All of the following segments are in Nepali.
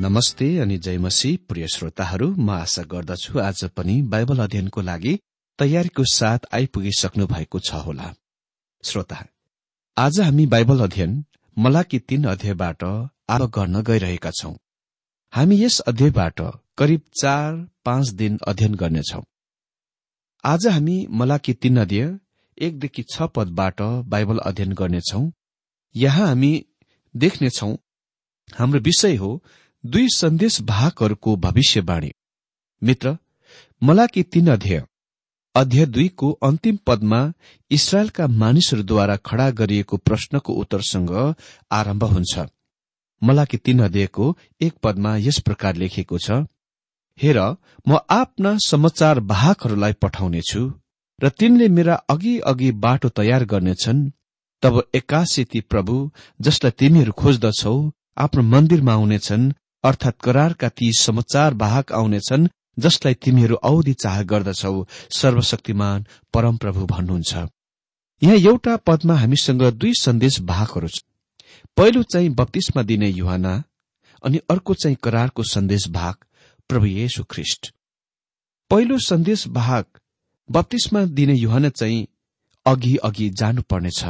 नमस्ते अनि जयमसी प्रिय श्रोताहरू म आशा गर्दछु आज पनि बाइबल अध्ययनको लागि तयारीको साथ आइपुगिसक्नु भएको छ होला। श्रोता आज हामी बाइबल अध्ययन मलाकी तीन अध्यायबाट आरम्भ गर्न गइरहेका छौं। हामी यस अध्यायबाट करिब चार पाँच दिन अध्ययन गर्नेछौ। आज हामी मलाकी तीन अध्यय एकदेखि छ पदबाट बाइबल अध्ययन गर्नेछौ। यहाँ हामी देख्नेछौ हाम्रो विषय हो दुई सन्देश भागहरूको भविष्यवाणी। मित्र मलाकी तीन अध्यय। अध्यय दुईको अन्तिम पदमा इसरायलका मानिसहरूद्वारा खड़ा गरिएको प्रश्नको उत्तरसँग आरम्भ हुन्छ। मलाकी तीन अध्ययको एक पदमा यस प्रकार लेखिएको छ हेर म आफ्ना समाचार वाहकहरूलाई पठाउनेछु र तिनले मेरा अघि अघि बाटो तयार गर्नेछन्। तब एक्कासी ती प्रभु जसलाई तिमीहरू खोज्दछौ आफ्नो मन्दिरमा आउनेछन् अर्थात करारका ती समाचार वाहक आउनेछन् जसलाई तिमीहरू औधी चाह गर्दछौ। सर्वशक्तिमान परमप्रभु भन्नुहुन्छ। यहाँ एउटा पदमा हामीसँग दुई सन्देश भागहरू छन्। पहिलो चाहिँ बत्तीसमा दिने युहाना अनि अर्को चाहिँ करारको सन्देश भाग प्रभु येशु ख्रिष्ट। पहिलो सन्देश भाग बत्तीसमा दिने युहाना चाहिँ अघि अघि जानुपर्नेछ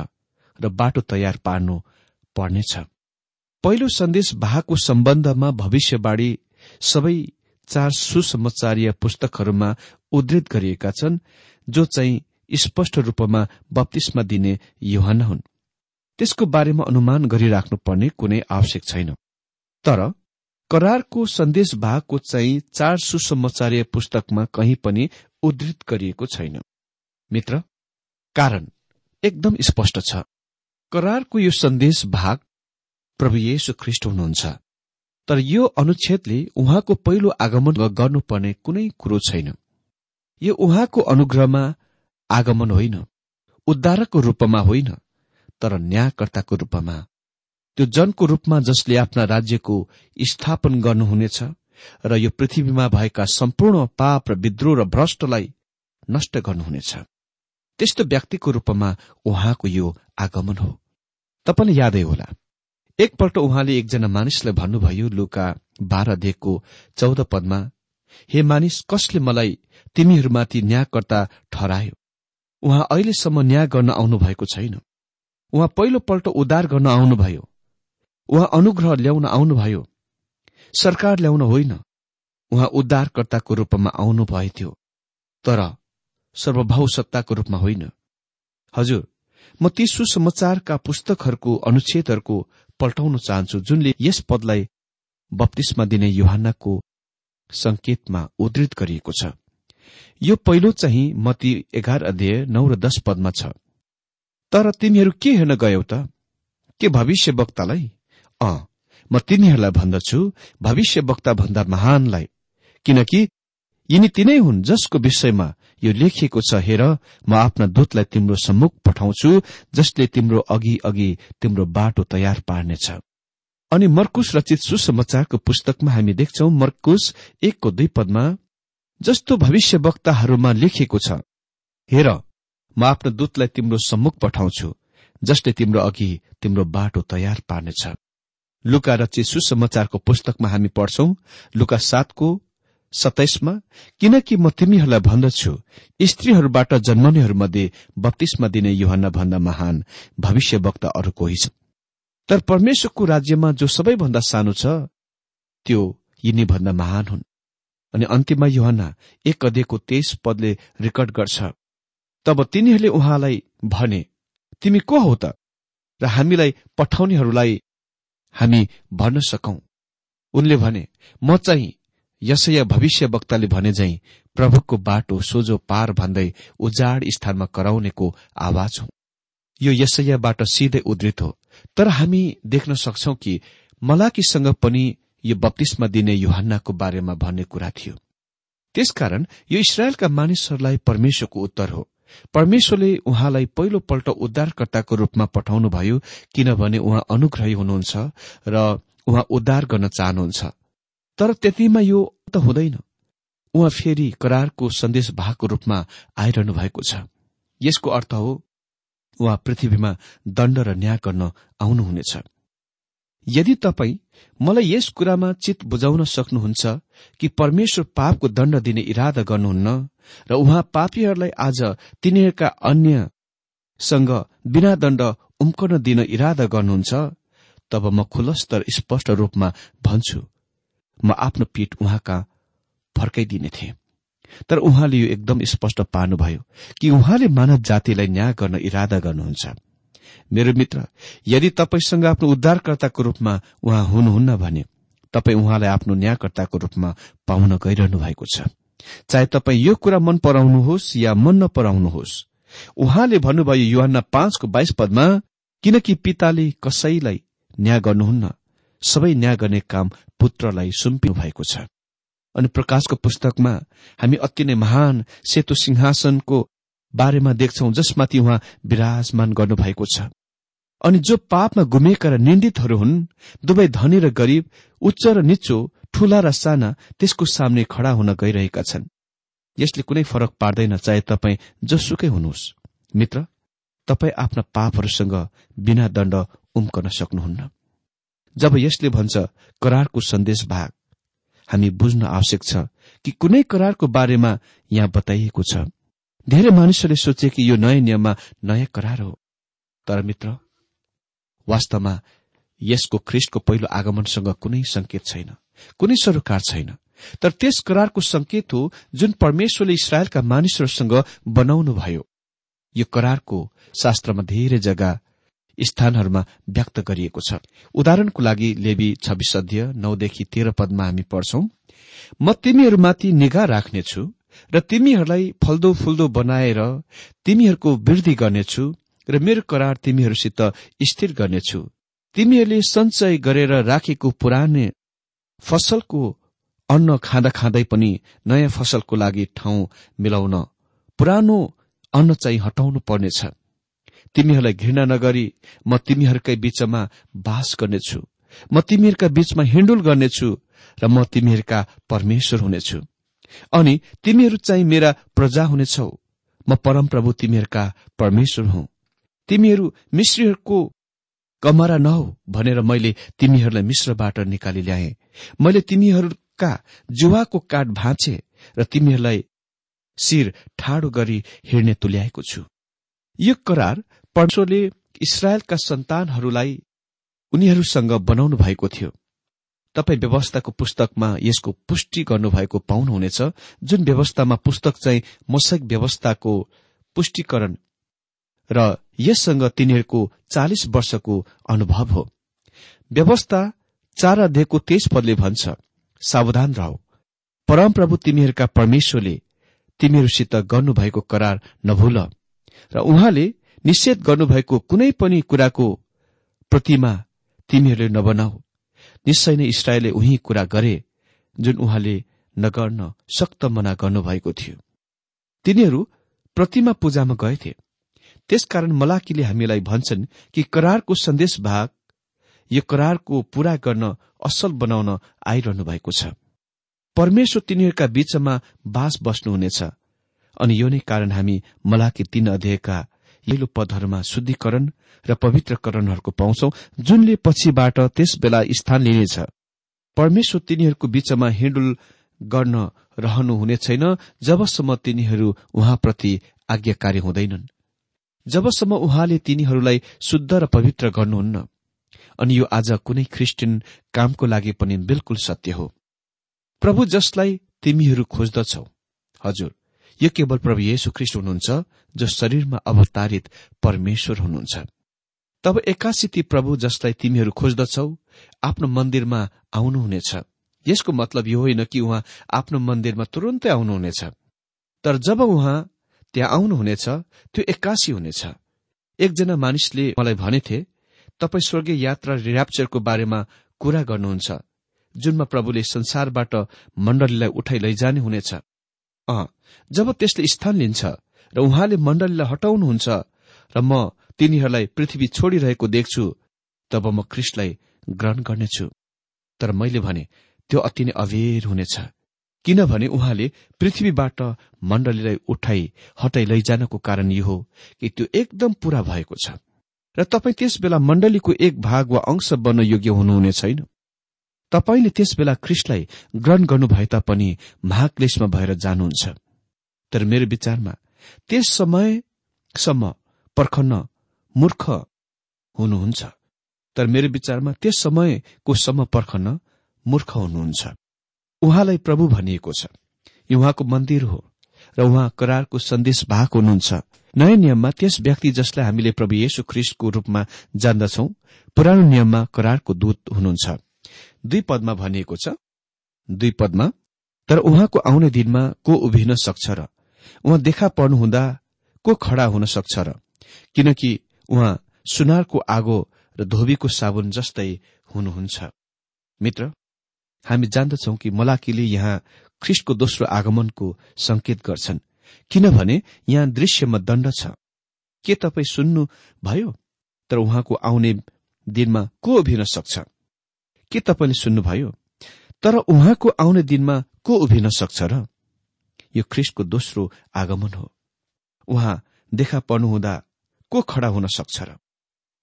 र बाटो तयार पार्नु पर्नेछ। पहिलो सन्देश भागको सम्बन्धमा भविष्यवाणी सबै चार सुसमाचारीय पुस्तकहरूमा उद्धृत गरिएका छन् जो चाहिँ स्पष्ट रूपमा बत्तीसमा दिने युहान हुन्। त्यसको बारेमा अनुमान गरिराख्नुपर्ने कुनै आवश्यक छैन। तर करारको सन्देश भागको चाहिँ चार सुसमाचारीय पुस्तकमा कहीँ पनि उद्धृत गरिएको छैन। मित्र कारण एकदम स्पष्ट छ। करारको यो सन्देश भाग प्रभु येशु ख्रिष्ट हुनुहुन्छ। तर यो अनुच्छेदले उहाँको पहिलो आगमन गर्नुपर्ने कुनै कुरो छैन। यो उहाँको अनुग्रहमा आगमन होइन उद्धारकको रूपमा होइन तर न्यायकर्ताको रूपमा। त्यो जनको रूपमा जसले आफ्ना राज्यको स्थापन गर्नुहुनेछ र यो पृथ्वीमा भएका सम्पूर्ण पाप र विद्रोह र भ्रष्टलाई नष्ट गर्नुहुनेछ। त्यस्तो व्यक्तिको रूपमा उहाँको यो आगमन हो। तपाईँले यादै होला। एकपल्ट उहाँले एकजना मानिसलाई भन्नुभयो लुका बाह्र देखको चौध पदमा हे मानिस कसले मलाई तिमीहरूमाथि न्यायकर्ता ठहरायो? उहाँ अहिलेसम्म न्याय गर्न आउनुभएको छैन। उहाँ पहिलोपल्ट उद्धार गर्न आउनुभयो। उहाँ अनुग्रह ल्याउन आउनुभयो। सरकार ल्याउन होइन। उहाँ उद्धारकर्ताको रूपमा आउनु भएथ्यो तर सत्ताको रूपमा होइन। हजुर म ती सुसमाचारका पुस्तकहरूको अनुच्छेदहरूको पल्टाउन चाहन्छु जुनले यस पदलाई बत्तीसमा दिने युहानको संकेतमा उद्धृत गरिएको छ। यो पहिलो चाहिँ मती एघार अध्यय नौ र दश पदमा छ। तर तिमीहरू के हेर्न गयौ त? के भविष्य वक्तालाई अ म तिनीहरूलाई भन्दछु भविष्य वक्ता भन्दा महानलाई। किनकि यिनी तिनै हुन् जसको विषयमा यो लेखिएको छ हेर म आफ्ना दूतलाई तिम्रो सम्मुख पठाउँछु जसले तिम्रो अघि अघि तिम्रो बाटो तयार पार्नेछ। अनि मर्कुस रचित सुसमाचारको पुस्तकमा हामी देख्छौ मर्कुस एकको दुई पदमा जस्तो भविष्य वक्ताहरूमा लेखिएको छ हेर म आफ्नो दूतलाई तिम्रो सम्मुख पठाउँछु जसले तिम्रो अघि तिम्रो बाटो तयार पार्नेछ लुका रचित सुसमाचारको पुस्तकमा हामी पढ्छौं लुका सातको सताइसमा किनकि म तिमीहरूलाई भन्दछु स्त्रीहरूबाट जन्मनेहरूमध्ये बत्तीसमा दिने युहन्ना भन्दा महान भविष्य वक्ता अरू कोही छ तर परमेश्वरको राज्यमा जो सबैभन्दा सानो छ त्यो यिनी भन्दा महान हुन्। अनि अन्तिममा युहन्ना एक अध्ययको तेइस पदले रेकर्ड गर्छ तब तिनीहरूले उहाँलाई भने तिमी को हौ त? र हामीलाई पठाउनेहरूलाई हामी भन्न सकौं। उनले भने म चाहिँ यसैया भविष्य वक्ताले भने झै प्रभुको बाटो सोझो पार भन्दै उजाड स्थानमा कराउनेको आवाज हो। यो यसैयाबाट सिधै उद्धित हो। तर हामी देख्न सक्छौ कि मलाकीसँग पनि यो बत्तीसमा दिने युहान्नाको बारेमा भन्ने कुरा थियो। त्यसकारण यो इसरायलका मानिसहरूलाई परमेश्वरको उत्तर हो। परमेश्वरले उहाँलाई पहिलो पल्ट उद्धारकर्ताको रूपमा पठाउनुभयो किनभने उहाँ अनुग्रही हुनुहुन्छ र उहाँ उद्धार गर्न चाहनुहुन्छ। तर त्यतिमा यो त हुँदैन। उहाँ फेरि करारको सन्देश भागको रूपमा आइरहनु भएको छ। यसको अर्थ हो उहाँ पृथ्वीमा दण्ड र न्याय गर्न आउनुहुनेछ। यदि तपाईँ मलाई यस कुरामा चित बुझाउन सक्नुहुन्छ कि परमेश्वर पापको दण्ड दिने इरादा गर्नुहुन्न र उहाँ पापीहरूलाई आज तिनीहरूका अन्यसँग बिना दण्ड उम्कन दिन इरादा गर्नुहुन्छ तब म खुलस्त र स्पष्ट रूपमा भन्छु। म आफ्नो पीठ उहाँका थिएँ तर उहाँले यो एकदम स्पष्ट पार्नुभयो कि उहाँले मानव जातिलाई न्याय गर्न इरादा गर्नुहुन्छ। मेरो मित्र यदि तपाईँसँग आफ्नो उद्धारकर्ताको रूपमा उहाँ हुनुहुन्न भने तपाईँ उहाँलाई आफ्नो न्यायकर्ताको रूपमा पाउन गइरहनु भएको छ। चाहे तपाईँ यो कुरा मन पराउनुहोस् या मन नपराउनुहोस् उहाँले भन्नुभयो युहान पाँचको बाइस पदमा किनकि पिताले कसैलाई न्याय गर्नुहुन्न सबै न्याय गर्ने काम पुत्रलाई सुम्पिनु भएको छ। अनि प्रकाशको पुस्तकमा हामी अति नै महान सेतु सिंहासनको बारेमा देख्छौ जसमाथि उहाँ विराजमान गर्नुभएको छ। अनि जो पापमा गुमेका र निन्दितहरू हुन् दुवै धनी र गरीब उच्च र निचो ठूला र साना त्यसको सामने खड़ा हुन गइरहेका छन्। यसले कुनै फरक पार्दैन चाहे तपाईँ जोसुकै हुनुहोस्। मित्र तपाईँ आफ्ना पापहरूसँग बिना दण्ड उम्कन सक्नुहुन्न। जब यसले भन्छ करारको सन्देश भाग हामी बुझ्न आवश्यक छ कि कुनै करारको बारेमा यहाँ बताइएको छ। धेरै मानिसहरूले सोचे कि यो नयाँ नियममा नयाँ करार हो। तर मित्र वास्तवमा यसको ख्रिस्टको पहिलो आगमनसँग कुनै संकेत छैन कुनै सरोकार छैन। तर त्यस करारको संकेत हो जुन परमेश्वरले इसरायलका मानिसहरूसँग बनाउनुभयो। यो करारको शास्त्रमा धेरै जग्गा स्थानहरूमा व्यक्त गरिएको छ। उदाहरणको लागि लेबी छब्बीस अध्यय नौदेखि तेह्र पदमा हामी पढ्छौं म तिमीहरूमाथि निगा राख्नेछु र तिमीहरूलाई फल्दो फुल्दो बनाएर तिमीहरूको वृद्धि गर्नेछु र मेरो करार तिमीहरूसित स्थिर गर्नेछु। तिमीहरूले सञ्चय गरेर राखेको पुरानो फसलको अन्न खाँदा खाँदै पनि नयाँ फसलको लागि ठाउँ मिलाउन पुरानो अन्न चाहिँ हटाउनु पर्नेछ। तिमीहरूलाई घृणा नगरी म तिमीहरूकै बीचमा बास गर्नेछु। म तिमीहरूका बीचमा हिण्डुल गर्नेछु र म तिमीहरूका परमेश्वर हुनेछु। अनि तिमीहरू चाहिँ मेरा प्रजा हुनेछौ। म परमप्रभु तिमीहरूका परमेश्वर हुँ। तिमीहरू मिश्रीहरूको कमरा नहौ भनेर मैले तिमीहरूलाई मिश्रबाट निकाली ल्याए मैले तिमीहरूका जुवाको काठ भाँचे र तिमीहरूलाई शिर ठाडो गरी हिँड्ने तुल्याएको छु। यो करार परमेश्वरले इसरायलका सन्तानहरूलाई उनीहरूसँग बनाउनु भएको थियो। तपाईँ व्यवस्थाको पुस्तकमा यसको पुष्टि गर्नुभएको पाउनुहुनेछ जुन व्यवस्थामा पुस्तक चाहिँ मसक व्यवस्थाको पुष्टिकरण र यससँग तिनीहरूको चालिस वर्षको अनुभव हो। व्यवस्था चार अध्ययको तेज पदले भन्छ सावधान रह। परमप्रभु तिमीहरूका परमेश्वरले तिमीहरूसित गर्नुभएको करार नभूल। र उहाँले निषेध गर्नुभएको कुनै पनि कुराको प्रतिमा तिमीहरूले नबनाऊ। निश्चय नै इसरायलले उही कुरा गरे जुन उहाँले नगर्न सक्त मना गर्नुभएको थियो। तिनीहरू प्रतिमा पूजामा गएथे त्यसकारण मलाकीले हामीलाई भन्छन् कि करारको सन्देश भाग यो करारको पूरा गर्न असल बनाउन आइरहनु भएको छ। परमेश्वर तिनीहरूका बीचमा बास बस्नुहुनेछ। अनि यो नै कारण हामी मलाकी तीन अध्यायका यलो पदहरूमा शुद्धिकरण र पवित्रकरणहरूको पाउँछौ जुनले पछिबाट त्यस बेला स्थान लिनेछ। परमेश्वर तिनीहरूको बीचमा हिँडुल गर्न रहनुहुने छैन जबसम्म तिनीहरू उहाँप्रति आज्ञाकारी हुँदैनन्। जबसम्म उहाँले तिनीहरूलाई शुद्ध र पवित्र गर्नुहुन्न। अनि यो आज कुनै ख्रिस्टियन कामको लागि पनि बिल्कुल सत्य हो। प्रभु जसलाई तिमीहरू खोज्दछौ। हजुर। यो केवल प्रभु येशु ख्रिस्ट हुनुहुन्छ जो शरीरमा अवतारित परमेश्वर हुनुहुन्छ। तब एक्कासी ती प्रभु जसलाई तिमीहरू खोज्दछौ आफ्नो मन्दिरमा आउनुहुनेछ। यसको मतलब यो होइन कि उहाँ आफ्नो मन्दिरमा तुरन्तै आउनुहुनेछ। तर जब उहाँ त्यहाँ आउनुहुनेछ त्यो एक्कासी हुनेछ। एकजना मानिसले मलाई भनेथे तपाईँ स्वर्गीय यात्रा ऱ्याप्चरको बारेमा कुरा गर्नुहुन्छ जुनमा प्रभुले संसारबाट मण्डलीलाई उठाइ लैजाने हुनेछ। अँ जब त्यसले स्थान लिन्छ र उहाँले मण्डलीलाई हटाउनुहुन्छ र म तिनीहरूलाई पृथ्वी छोडिरहेको देख्छु तब म क्रिस्टलाई ग्रहण गर्नेछु। तर मैले भने त्यो अति नै अवेर हुनेछ। किनभने उहाँले पृथ्वीबाट मण्डलीलाई उठाई हटाई लैजानको कारण यो हो कि त्यो एकदम पूरा भएको छ। र तपाईँ त्यस बेला मण्डलीको एक भाग वा अंश बन्न योग्य हुनुहुने छैन? तपाईँले त्यस बेला ख्रिस्टलाई ग्रहण गर्नु भए तापनि महाक्लेशमा भएर जानुहुन्छ। तर मेरो विचारमा त्यस समयसम्म पर्खन्न मूर्ख हुनुहुन्छ। तर मेरो विचारमा त्यस समयको सम्म पर्खन मूर्ख हुनुहुन्छ। उहाँलाई प्रभु भनिएको छ। यो उहाँको मन्दिर हो र उहाँ करारको सन्देश भाग हुनुहुन्छ। नयाँ नियममा त्यस व्यक्ति जसलाई हामीले प्रभु येशु ख्रिस्टको रूपमा जान्दछौ पुरानो नियममा करारको दूत हुनुहुन्छ। दुई पदमा भनिएको छ। दुई पदमा तर उहाँको आउने दिनमा को उभिन सक्छ र? उहाँ देखा पर्नुहुँदा को खड़ा हुन सक्छ र? किनकि उहाँ सुनारको आगो र धोबीको साबुन जस्तै हुनुहुन्छ। मित्र हामी जान्दछौ कि मलाकीले यहाँ ख्रिस्टको दोस्रो आगमनको संकेत गर्छन्। किनभने यहाँ दृश्यमा दण्ड छ। के तपाईँ सुन्नु भयो? तर उहाँको आउने दिनमा को उभिन सक्छ? के तपाईँले सुन्नुभयो? तर उहाँको आउने दिनमा को उभिन सक्छ र? यो ख्रिस्टको दोस्रो आगमन हो। उहाँ देखा पर्नुहुँदा को खडा हुन सक्छ र?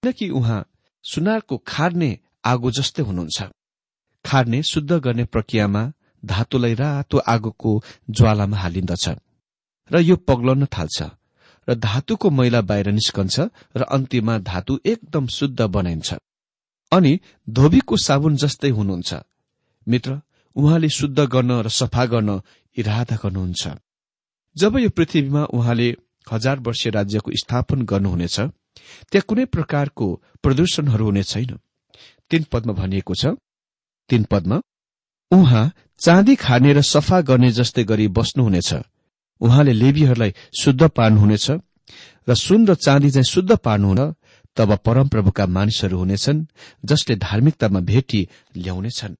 किनकि उहाँ सुनारको खार्ने आगो जस्तै हुनुहुन्छ। खार्ने शुद्ध गर्ने प्रक्रियामा धातुलाई रातो आगोको ज्वालामा हालिन्दछ र यो पग्लन थाल्छ र धातुको मैला बाहिर निस्कन्छ र अन्त्यमा धातु एकदम शुद्ध बनाइन्छ। अनि धोबीको साबुन जस्तै हुनुहुन्छ। मित्र उहाँले शुद्ध गर्न र सफा गर्न इरादा गर्नुहुन्छ। जब यो पृथ्वीमा उहाँले हजार वर्ष राज्यको स्थापन गर्नुहुनेछ त्यहाँ कुनै प्रकारको प्रदूषणहरू हुने छैन। तीन पदमा भनिएको छ तीन पदमा उहाँ चाँदी खाने र सफा गर्ने जस्तै गरी बस्नुहुनेछ। उहाँले लेबीहरूलाई शुद्ध पार्नुहुनेछ र सुन र चाँदी चाहिँ शुद्ध पार्नुहुन तब परमप्रभुका मानिसहरू हुनेछन् जसले धार्मिकतामा भेटी ल्याउनेछन्।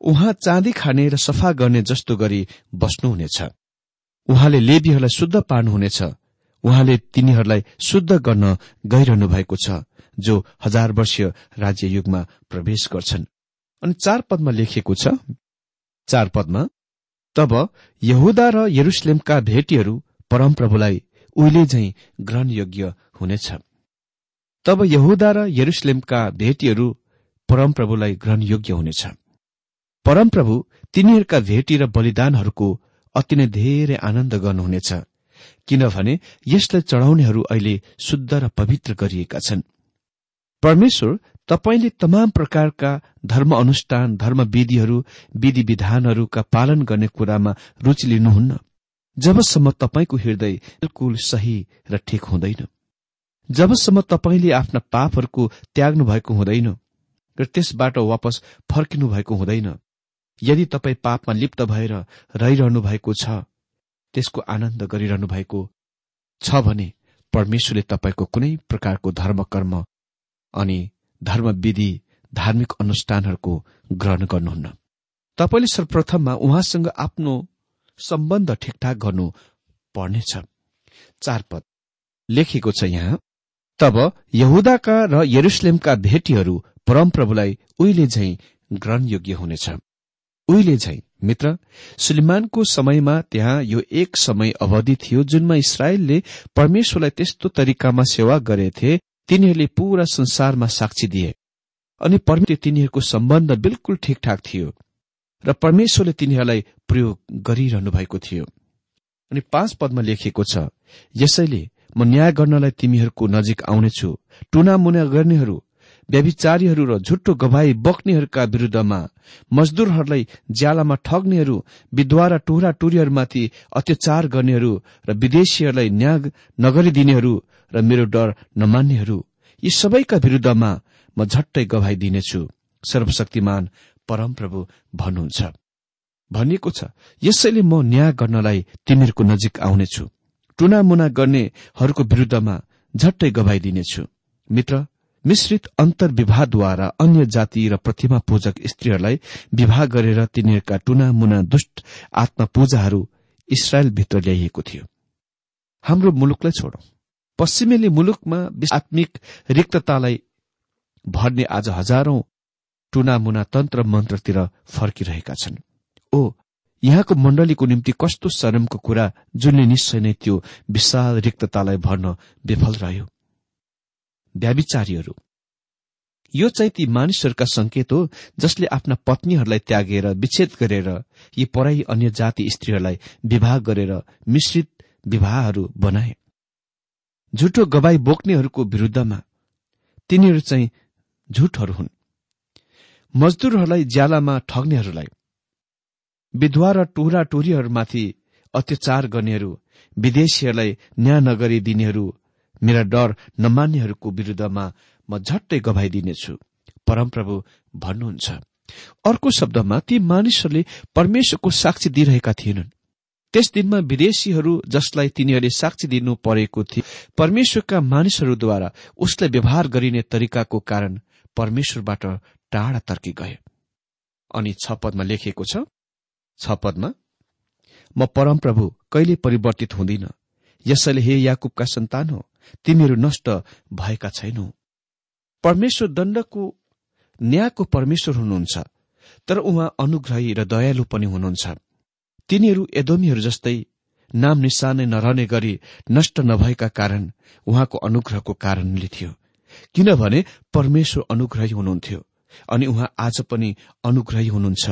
उहाँ चाँदी खाने र सफा गर्ने जस्तो गरी बस्नुहुनेछ। उहाँले लेबीहरूलाई शुद्ध पार्नुहुनेछ। उहाँले तिनीहरूलाई शुद्ध गर्न गइरहनु भएको छ जो हजार वर्षीय राज्य युगमा प्रवेश गर्छन्। अनि चार पदमा लेखिएको छ चार पदमा तब यहुदा र यरुसलेमका भेटीहरू परमप्रभुलाई उहिले झै ग्रहणयोग्य हुनेछ। तब यहुदा र यरुसलेमका भेटीहरू परमप्रभुलाई ग्रहणयोग्य हुनेछ। परमप्रभु तिनीहरूका भेटी र बलिदानहरूको अति नै धेरै आनन्द गर्नुहुनेछ किनभने यसलाई चढाउनेहरू अहिले शुद्ध र पवित्र गरिएका छन्। परमेश्वर तपाईँले तमाम प्रकारका धर्म अनुष्ठान धर्म विधिहरू विधि विधानहरूका पालन गर्ने कुरामा रुचि लिनुहुन्न जबसम्म तपाईँको हृदय बिल्कुल सही र ठिक हुँदैन। जबसम्म तपाईँले आफ्ना पापहरूको त्याग्नु भएको हुँदैन र त्यसबाट वापस फर्किनु भएको हुँदैन यदि तपाईँ पापमा लिप्त भएर रहिरहनु भएको छ त्यसको आनन्द गरिरहनु भएको छ भने परमेश्वरले तपाईँको कुनै प्रकारको धर्म कर्म अनि धर्मविधि धार्मिक अनुष्ठानहरूको ग्रहण गर्नुहुन्न। तपाईँले सर्वप्रथममा उहाँसँग आफ्नो सम्बन्ध ठिकठाक गर्नु पर्नेछ। चार पद। लेखेको छ यहाँ तब यहुदाका र यरुसलेमका भेटीहरू परमप्रभुलाई उहिले झै ग्रहणयोग्य हुनेछ। उहिले झै मित्र सुलिमानको समयमा त्यहाँ यो एक समय अवधि थियो जुनमा इसरायलले परमेश्वरलाई त्यस्तो तरिकामा सेवा गरेथे तिनीहरूले पूरा संसारमा साक्षी दिए। अनि परमेश्वर तिनीहरूको सम्बन्ध बिल्कुल ठिकठाक थियो र परमेश्वरले तिनीहरूलाई प्रयोग गरिरहनु भएको थियो। अनि पाँच पदमा लेखिएको छ यसैले म न्याय गर्नलाई तिमीहरूको नजिक आउनेछु। टुनामुना गर्नेहरू व्यभिचारीहरू र झुट्टो गवाई बक्नेहरूका विरूद्धमा मजदूरहरूलाई ज्यालामा ठग्नेहरू विधवा र टुरा टुरीहरूमाथि अत्याचार गर्नेहरू र विदेशीहरूलाई न्याय नगरिदिनेहरू र मेरो डर नमान्नेहरू यी सबैका विरूद्धमा म झट्टै गवाई दिनेछु। सर्वशक्तिमान परमप्रभु भन्नुहुन्छ। भनिएको छ यसैले म न्याय गर्नलाई तिमीहरूको नजिक आउनेछु। टुनामुना गर्नेहरूको विरूद्धमा झट्टै गवाइदिनेछु। मित्र मिश्रित अन्तर्विवाहद्वारा अन्य जाति र प्रतिमा पूजक स्त्रीहरूलाई विवाह गरेर तिनीहरूका टुनामुना दुष्ट आत्मा पूजाहरू इसरायलभित्र ल्याइएको थियो। हाम्रो मुलुकलाई छोडौं। पश्चिमेली मुलुकमा आत्मिक रिक्ततालाई भर्ने आज हजारौं टुनामुना तन्त्र मन्त्रतिर फर्किरहेका छन्। ओ यहाँको मण्डलीको निम्ति कस्तो शरमको कुरा जुनले निश्चय नै त्यो विशाल रिक्ततालाई भर्न विफल रह्यो। व्याविचारीहरू यो चाहिँ ती मानिसहरूका संकेत हो जसले आफ्ना पत्नीहरूलाई त्यागेर विच्छेद गरेर यी पराई अन्य जाति स्त्रीहरूलाई विवाह गरेर मिश्रित विवाहहरू बनाए। झुटो गवाई बोक्नेहरूको विरूद्धमा तिनीहरू चाहिँ झुटहरू हुन्। मजदूरहरूलाई ज्यालामा ठग्नेहरूलाई विधवा र टुरा टुरीहरूमाथि अत्याचार गर्नेहरू विदेशीहरूलाई न्याय नगरी दिनेहरू मेरा डर नमान्नेहरूको विरूद्धमा म झट्टै गभाइदिनेछु। परमप्रभु भन्नुहुन्छ अर्को शब्दमा ती मानिसहरूले परमेश्वरको साक्षी दिइरहेका थिएनन्। त्यस दिनमा विदेशीहरू जसलाई तिनीहरूले साक्षी दिनु परेको थियो परमेश्वरका मानिसहरूद्वारा उसलाई व्यवहार गरिने तरिकाको कारण परमेश्वरबाट टाढा तर्की गए अनि छ पदमा लेखिएको छ पदमा? म परमप्रभु कहिले परिवर्तित हुँदिन? यसैले हे याकुबका सन्तान हो तिमीहरू नष्ट भएका छैनौ। परमेश्वर दण्डको न्यायको परमेश्वर हुनुहुन्छ तर उहाँ अनुग्रही र दयालु पनि हुनुहुन्छ। तिनीहरू एदोमीहरू जस्तै नाम निशानै नरहने गरी नष्ट नभएका कारण उहाँको अनुग्रहको कारणले थियो। किनभने परमेश्वर अनुग्रही हुनुहुन्थ्यो अनि उहाँ आज पनि अनुग्रही हुनुहुन्छ।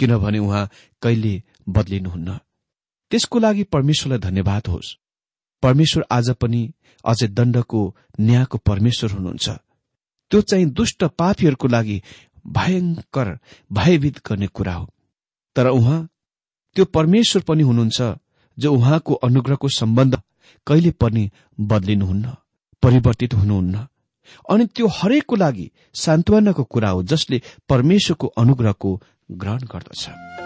किनभने उहाँ कहिले बदलिनुहुन्न। त्यसको लागि परमेश्वरलाई धन्यवाद होस्। परमेश्वर आज पनि अझै दण्डको न्यायको परमेश्वर हुनुहुन्छ। त्यो चाहिँ दुष्ट पापीहरूको लागि भयंकर भयभीत गर्ने कुरा हो। तर उहाँ त्यो परमेश्वर पनि हुनुहुन्छ जो उहाँको अनुग्रहको सम्बन्ध कहिले पनि बदलिनुहुन्न परिवर्तित हुनुहुन्न। अनि त्यो हरेकको लागि सान्त्वनाको कुरा हो जसले परमेश्वरको अनुग्रहको ग्रहण गर्दछ।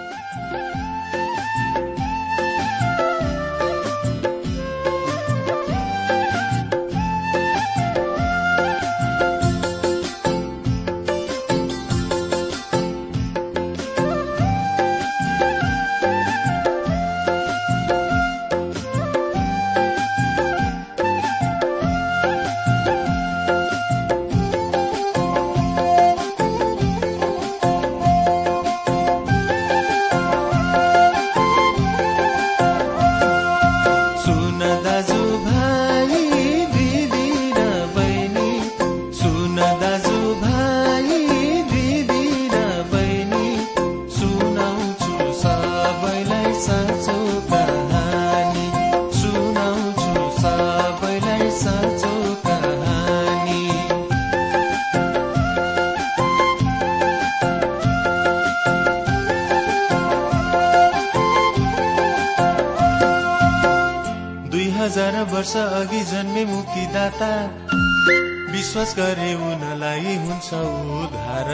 उधार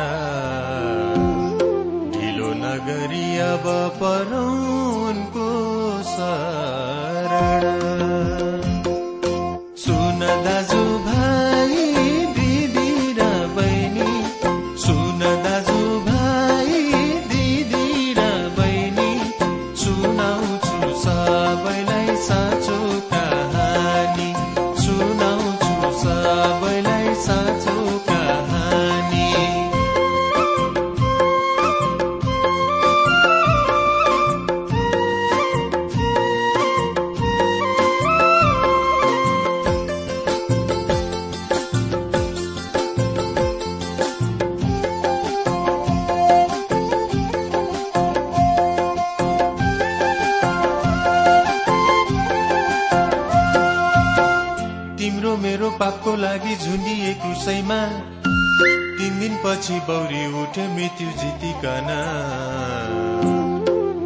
ढिलो नगरी अब परौनको शरण पछि बौरी उठे मृत्यु जितिकन।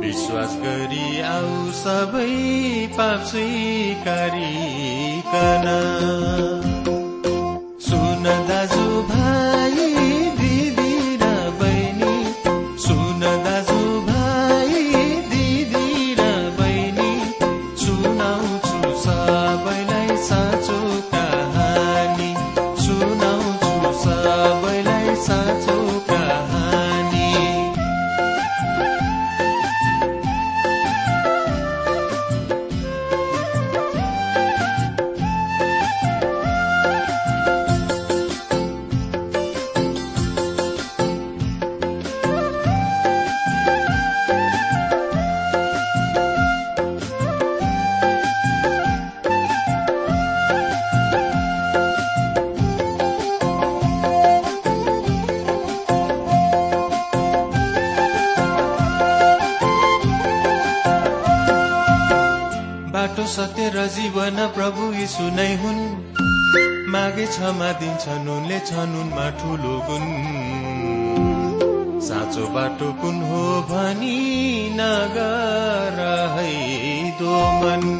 विश्वास गरी आऊ सबै पाप स्वीकारिकन। सुन दाजु भाइ। सत्य र जीवन प्रभु यीशु नै हुन्। मागे क्षमा दिन्छन् उनले छन् उनमा ठुलो गुण। साँचो बाटो कुन हो भनी नगर है दोमन। सुन